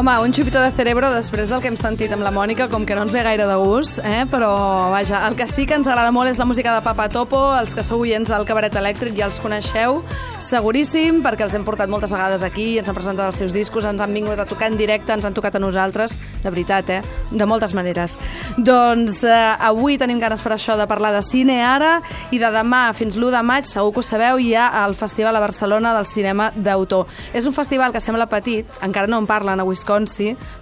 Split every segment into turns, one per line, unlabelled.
Home, un xupito de cerebro després del que hem sentit amb la Mònica, com que no ens ve gaire de gust, eh? però vaja, el que sí que ens agrada molt és la música de Papa Topo, els que sou oients del Cabaret Elèctric ja els coneixeu, seguríssim, perquè els hem portat moltes vegades aquí, ens han presentat els seus discos, ens han vingut a tocar en directe, ens han tocat a nosaltres, de veritat, eh? De moltes maneres. Doncs eh, avui tenim ganes per això de parlar de cine ara, i de demà fins l'1 de maig, segur que ho sabeu, hi ha el Festival a Barcelona del Cinema d'Autor. És un festival que sembla petit, encara no en parlen a Wisconsin,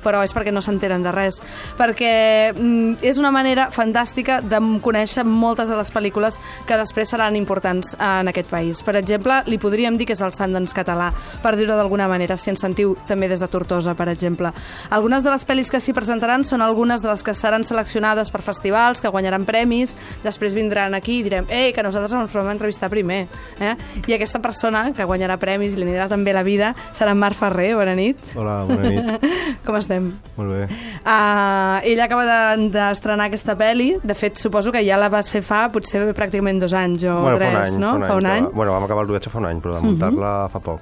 però és perquè no s'enteren de res, perquè mm, és una manera fantàstica de conèixer moltes de les pel·lícules que després seran importants en aquest país. Per exemple, li podríem dir que és el Sundance català, per dir-ho d'alguna manera, si ens sentiu també des de Tortosa, per exemple. Algunes de les pel·lis que s'hi presentaran són algunes de les que seran seleccionades per festivals, que guanyaran premis, després vindran aquí i direm, ei, que nosaltres ens vam entrevistar primer. Eh? I aquesta persona que guanyarà premis i li anirà també la vida serà en Marc Ferrer. Bona nit.
Hola, bona nit.
Com estem?
Molt bé.
Uh, ella acaba de- d'estrenar de, aquesta pel·li. De fet, suposo que ja la vas fer fa potser pràcticament dos anys o
bueno,
tres,
fa un any.
no?
Fa un any.
any.
però- Bueno, vam acabar el rodatge fa un any, però de muntar-la fa poc.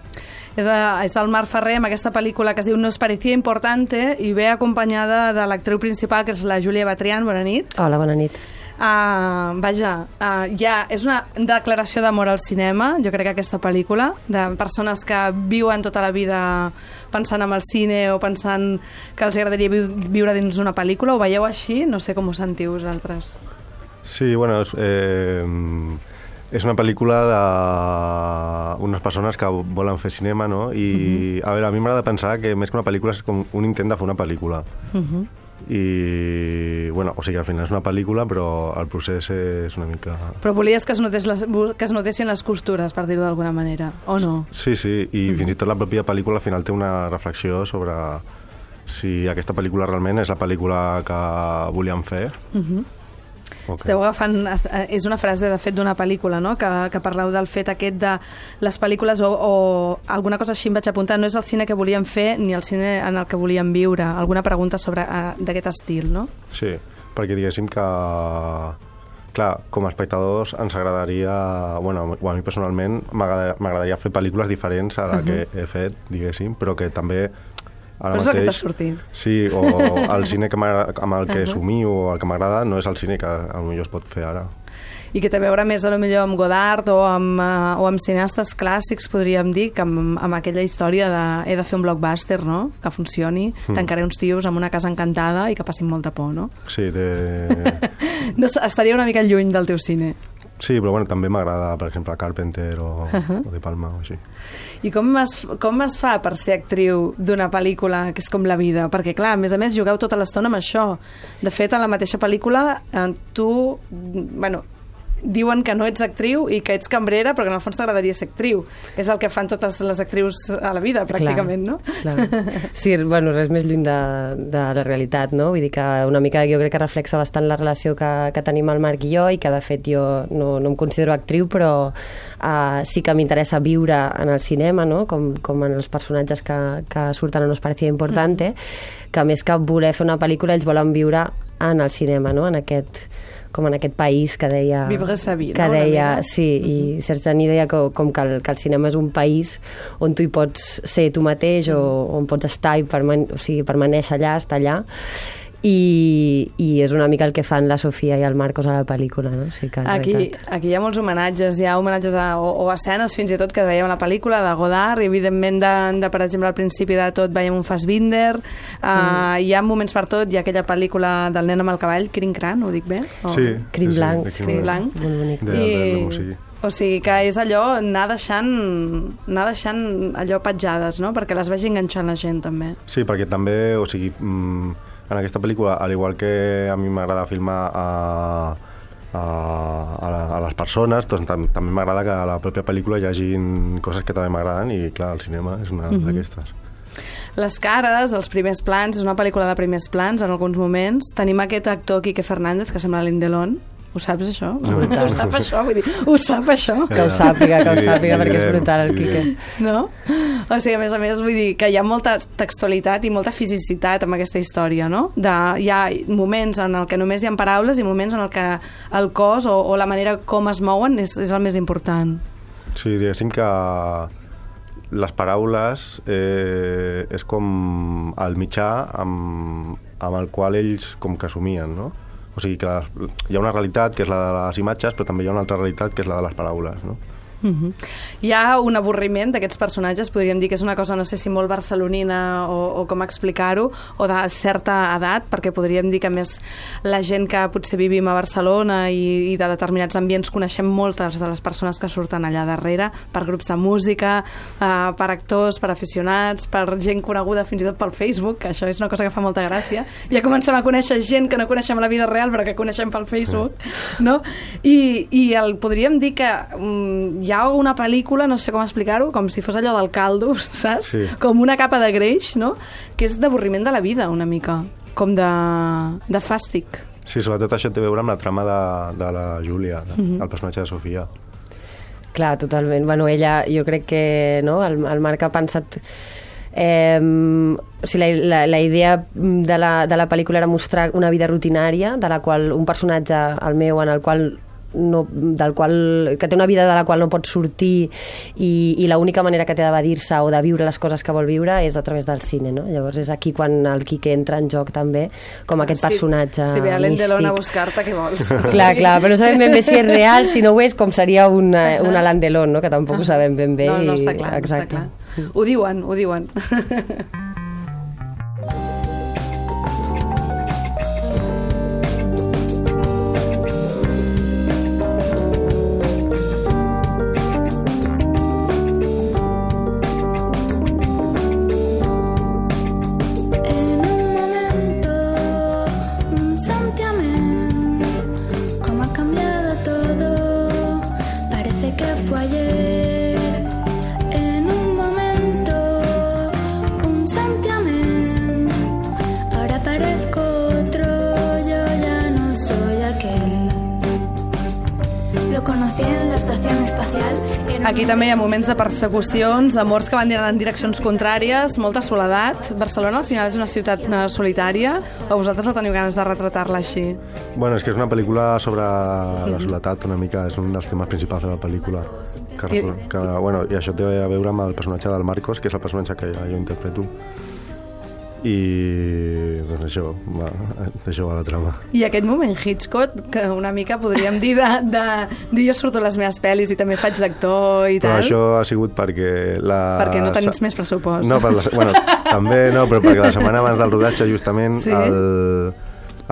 És, uh, és el Marc Ferrer amb aquesta pel·lícula que es diu Nos parecía importante i ve acompanyada de l'actriu principal, que és la Júlia Batrián. Bona nit.
Hola, bona nit.
Uh, vaja, uh, ja, és una declaració d'amor al cinema, jo crec que aquesta pel·lícula, de persones que viuen tota la vida pensant en el cine o pensant que els agradaria viu viure dins una pel·lícula, ho veieu així? No sé com ho sentiu vosaltres.
Sí, bueno, és, eh, és una pel·lícula d'unes persones que volen fer cinema, no? I, a veure, a mi m'agrada pensar que més que una pel·lícula és com un intent de fer una pel·lícula. I, bueno, o sigui, al final és una pel·lícula, però el procés és una mica...
Però volies que es, notés les, que es notessin les costures, per dir-ho d'alguna manera, o no?
Sí, sí, i fins i tot la pròpia pel·lícula al final té una reflexió sobre si aquesta pel·lícula realment és la pel·lícula que volíem fer. Okay.
Esteu agafant... eh, És una frase, de fet, d'una pel·lícula, no?, que, que parleu del fet aquest de les pel·lícules o, o alguna cosa així em vaig apuntar, no és el cine que volíem fer ni el cine en el que volíem viure. Alguna pregunta sobre uh, d'aquest estil, no?
Sí, perquè diguéssim que clar, com a espectadors ens agradaria, bueno, a mi personalment m'agrada- m'agradaria fer pel·lícules diferents a la que he fet, diguéssim, però que també ara
Però és el que t'ha
mateix...
sortit.
Sí, o el cine que amb el que somio o el que m'agrada no és el cine que potser es pot fer ara.
I que té a veure més, a lo millor, amb Godard o amb, uh, o amb cineastes clàssics, podríem dir, que amb, amb aquella història de he de fer un blockbuster, no?, que funcioni,
Hmm.
tancaré uns tios amb una casa encantada i que passin molta por, no?
Sí, té...
no estaria una mica lluny del teu cine.
Sí però bueno, també m'agrada, per exemple, Carpenter o, o De Palma o així.
I com es, com es fa per ser actriu d'una pel·lícula que és com la vida? Perquè, clar, a més a més, jugueu tota l'estona amb això. De fet, en la mateixa pel·lícula, eh, tu... Bueno, diuen que no ets actriu i que ets cambrera, però que en el fons t'agradaria ser actriu. És el que fan totes les actrius a la vida, pràcticament, no?
Clar. Sí, bueno, res més lluny de, de la realitat, no? Vull dir que una mica jo crec que reflexa bastant la relació que, que tenim el Marc i jo i que de fet jo no, no em considero actriu però uh, sí que m'interessa viure en el cinema, no? Com, com en els personatges que, que surten a Nos parecía importante, que més que voler fer una pel·lícula ells volen viure en el cinema, no? En aquest com en aquest país que deia...
Vivre sa vie,
que
no?
Deia,
mica.
sí, i Serge Denis deia que, com que el, que el cinema és un país on tu hi pots ser tu mateix o on pots estar i perman o sigui, permanèixer allà, estar allà i, i és una mica el que fan la Sofia i el Marcos a la pel·lícula, no? O sigui que,
Aquí,
realitat...
aquí hi ha molts homenatges, hi ha homenatges a, o, o escenes fins i tot que veiem a la pel·lícula de Godard i evidentment de, de per exemple al principi de tot veiem un Fassbinder uh, mm. hi ha moments per tot, hi ha aquella pel·lícula del nen amb el cavall, Crin Cran, ho dic bé? O...
Sí,
Crim
sí,
blanc,
sí, de
Crim blanc.
Molt bonic.
De, de, de.
O sigui que és allò, anar deixant, anar deixant allò petjades, no? Perquè les vegi enganxant la gent, també.
Sí, perquè també, o sigui, mm, en aquesta pel·lícula, al igual que a mi m'agrada filmar a, a, a, a les persones, doncs tam també m'agrada que a la pròpia pel·lícula hi hagin coses que també m'agraden i, clar, el cinema és una d'aquestes.
Les cares, els primers plans, és una pel·lícula de primers plans en alguns moments. Tenim aquest actor, Quique Fernández, que sembla l'Indelon. Ho saps, això?
No.
Ho sap, això? Vull dir, ho sap, això?
Que ho sàpiga, que ho sàpiga, perquè és brutal el Quique.
No? O sigui, a més a més, vull dir que hi ha molta textualitat i molta fisicitat amb aquesta història, no? De, hi ha moments en el que només hi ha paraules i moments en el que el cos o, o la manera com es mouen és, és el més important.
Sí, diguéssim que les paraules eh, és com el mitjà amb, amb el qual ells com que assumien, no? O sigui que hi ha una realitat que és la de les imatges, però també hi ha una altra realitat que és la de les paraules, no?
Uh -huh. Hi ha un avorriment d'aquests personatges, podríem dir que és una cosa, no sé si molt barcelonina o, o com explicar-ho, o de certa edat, perquè podríem dir que més la gent que potser vivim a Barcelona i, i de determinats ambients coneixem moltes de les persones que surten allà darrere, per grups de música, eh, per actors, per aficionats, per gent coneguda fins i tot pel Facebook, que això és una cosa que fa molta gràcia. Ja comencem a conèixer gent que no coneixem a la vida real, però que coneixem pel Facebook, no? I, i el, podríem dir que um, hi ha una pel·lícula, no sé com explicar-ho, com si fos allò del caldo, saps?
Sí.
Com una capa de greix, no? Que és d'avorriment de la vida, una mica. Com de, de fàstic.
Sí, sobretot això té a veure amb la trama de, de la Júlia, de,
Mhm.
el personatge de Sofia.
Clar, totalment. Bueno, ella, jo crec que no, el, el Marc ha pensat... Eh, o sigui, la, la, la idea de la, de la pel·lícula era mostrar una vida rutinària, de la qual un personatge, el meu, en el qual no, del qual, que té una vida de la qual no pot sortir i, i l'única manera que té d'evadir-se o de viure les coses que vol viure és a través del cine, no? Llavors és aquí quan el Quique entra en joc també, com aquest personatge
Si, ve Alain Delon a buscar-te, què vols?
Clar, clar, però no sabem ben bé si és real, si no ho és, com seria una, un Alain Delon, no? que tampoc ho sabem ben bé.
No, no
i-
està clar, no està clar. Ho diuen, ho diuen. Aquí també hi ha moments de persecucions, amors que van en direccions contràries, molta soledat. Barcelona al final és una ciutat solitària o vosaltres no teniu ganes de retratar-la així?
Bueno, és que és una pel·lícula sobre la soledat una mica, és un dels temes principals de la pel·lícula. Que,
I...
que, bueno, I això té a veure amb el personatge del Marcos, que és el personatge que jo interpreto. I doncs això, va, d'això va la trama.
I aquest moment Hitchcock, que una mica podríem dir de, de, de jo surto les meves pel·lis i també faig d'actor i
Però
tal.
això ha sigut perquè la...
Perquè no tens més pressupost.
No, per la, bueno, també no, però perquè la setmana abans del rodatge justament
Sí?
el-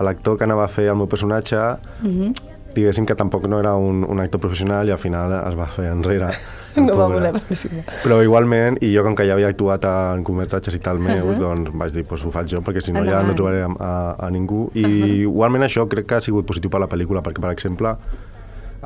l'actor que anava a fer el meu personatge
Mhm.
Diguéssim que tampoc no era un, un actor professional i al final es va fer enrere.
No va voler participar.
Però igualment, i jo com que ja havia actuat en curtmetratges i tal meus, doncs vaig dir, pues, ho faig jo, perquè si no ja
Endavant.
no trobaré a, a, a ningú. I igualment això crec que ha sigut positiu per la pel·lícula, perquè, per exemple,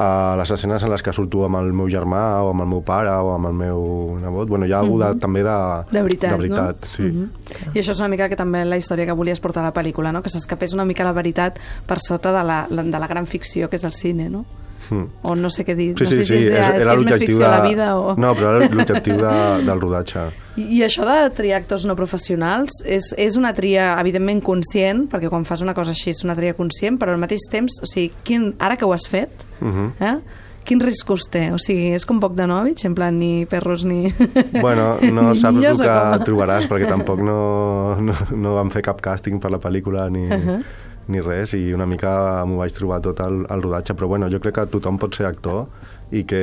a les escenes en les que surto amb el meu germà o amb el meu pare o amb el meu nebot, bueno, hi ha algú de, també de,
De veritat,
de veritat
no?
sí.
Mhm. I això és una mica que també la història que volies portar a la pel·lícula, no? que s'escapés una mica la veritat per sota de la, la- de la gran ficció que és el cine, no?
Mm.
O no sé què dir.
Sí,
no
sí,
sé
sí,
si és,
és,
si és més ficció
de...
la vida o...
No, però era l'objectiu de, del rodatge.
I, I això de triar actors no professionals és, és una tria, evidentment, conscient, perquè quan fas una cosa així és una tria conscient, però al mateix temps, o sigui, quin, ara que ho has fet,
Uh -huh.
eh, quins riscos té? O sigui, és com poc de Novich, en plan, ni perros ni...
Bueno, no
ni
saps el que trobaràs, perquè tampoc no, no, no vam fer cap càsting per la pel·lícula ni, uh -huh. Ni res, i una mica m'ho vaig trobar tot al, al rodatge, però bueno, jo crec que tothom pot ser actor i que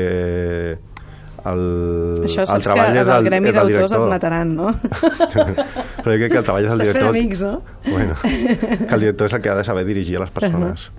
el,
Això
el
saps que
treball és
el
del,
gremi d'autors et
director.
mataran, no?
però jo crec que el treball és del
Estàs fent
director.
amics, no?
Bueno, que el director és el que ha de saber dirigir a les persones.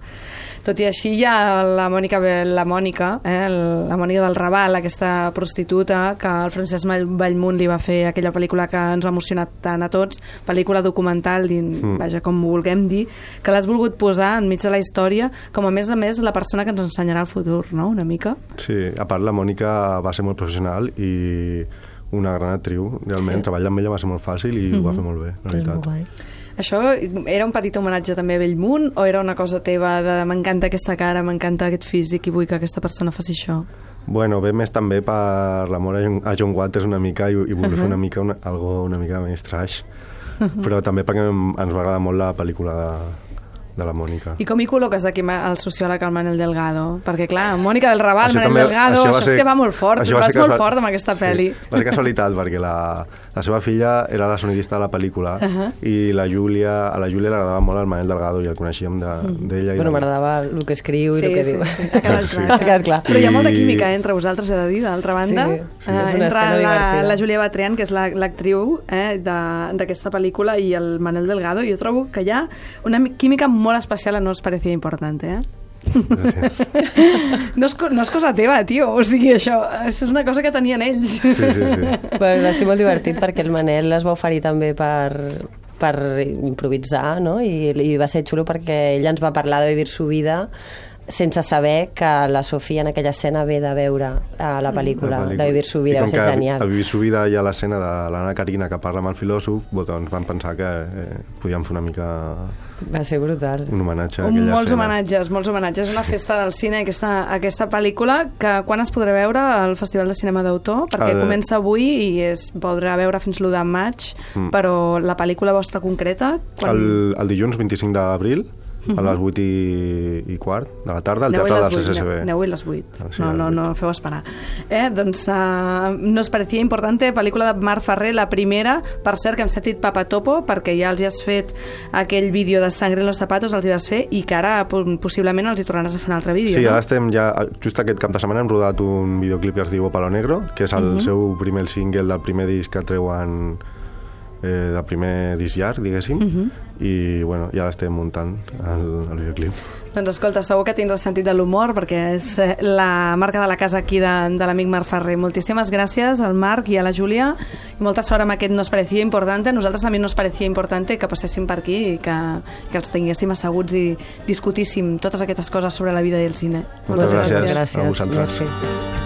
Tot i així hi ha la Mònica, la Mònica, eh, la Mònica del Raval, aquesta prostituta que el Francesc Vallmunt li va fer aquella pel·lícula que ens va emocionar tant a tots, pel·lícula documental, din, mm. vaja, com vulguem dir, que l'has volgut posar enmig de la història com a més a més la persona que ens ensenyarà el futur, no?, una mica.
Sí, a part la Mònica va ser molt professional i una gran actriu, realment, sí. treballar amb ella va ser molt fàcil i ho va fer molt bé, la veritat.
guai.
Això era un petit homenatge també a Bellmunt o era una cosa teva de m'encanta aquesta cara, m'encanta aquest físic i vull que aquesta persona faci això?
Bueno, ve més també per l'amor a John, Waters una mica i, i voler uh -huh. fer una mica una, algo una mica més trash, però també perquè ens va agradar molt la pel·lícula de la Mònica.
I com hi col·loques aquí el sociòleg, el Manel Delgado? Perquè, clar, Mònica del Raval,
Això
Manel
també-
Delgado, això,
va
és
ser-
que va molt fort,
això va
vas molt fort amb aquesta pel·li.
Sí, va ser casualitat, perquè la, la seva filla era la sonidista de la pel·lícula
Uh -huh.
i la Júlia, a la Júlia li agradava molt el Manel Delgado i el coneixíem de- d'ella. i
Bueno,
de-
m'agradava el que escriu i
Sí,
el que
sí,
diu.
sí, ha quedat
Sí.
clar.
Ha quedat clar.
Però hi ha molta
I-
química entre vosaltres, he de dir, d'altra banda.
Sí,
Eh,
sí, és una
entre
escena
la,
divertida.
la Júlia Batrián, que és la- l'actriu eh, de- d'aquesta pel·lícula, i el Manel Delgado, jo trobo que hi ha una mi- química molt especial a No es parecía importante, eh?
Gràcies.
No és, no és cosa teva, tio, o sigui, això és una cosa que tenien ells.
Sí, sí, sí.
Bueno, va ser molt divertit perquè el Manel es va oferir també per, per improvisar, no? I, I va ser xulo perquè ell ens va parlar de vivir su vida sense saber que la Sofia en aquella escena ve de veure a la pel·lícula,
La pel·lícula.
de vivir su vida,
I
va ser genial.
Al Vivir su vida hi ha l'escena de l'Anna Carina que parla amb el filòsof, doncs vam pensar que eh, podíem fer una mica
Va ser brutal.
un homenatge a aquella
molts
escena.
homenatges, molts homenatges. És una festa del cine, aquesta, aquesta pel·lícula, que quan es podrà veure al Festival de Cinema d'Autor? Perquè
El-
comença avui i es podrà veure fins l'1 de maig,
Mm.
però la pel·lícula vostra concreta...
El, el dilluns 25 d'abril, a les 8 i, i quart de la tarda, al Teatre del CCCB.
aneu- Aneu-hi les 8.
Ah,
no,
a
no, no feu esperar. Eh, doncs uh, nos parecía importante, pel·lícula de Marc Ferrer, la primera, per cert que hem sentit Papa Topo, perquè ja els hi has fet aquell vídeo de Sangre en los zapatos, els hi vas fer, i que ara po- possiblement els hi tornaràs a fer un altre vídeo,
Sí,
no?
ara estem ja... Just aquest cap de setmana hem rodat un videoclip que es diu Palo Negro, que és el seu primer single del primer disc que treuen eh, del primer disc llarg, diguéssim, i bueno, ja l'estem muntant, el, el videoclip.
Doncs escolta, segur que tindràs sentit de l'humor perquè és eh, la marca de la casa aquí de, de l'amic Marc Ferrer. Moltíssimes gràcies al Marc i a la Júlia i molta sort amb aquest Nos parecía importante. A nosaltres també nos parecía importante que passéssim per aquí i que, que els tinguéssim asseguts i discutíssim totes aquestes coses sobre la vida i el cine.
Moltes gràcies.
gràcies.
a vosaltres.
Merci.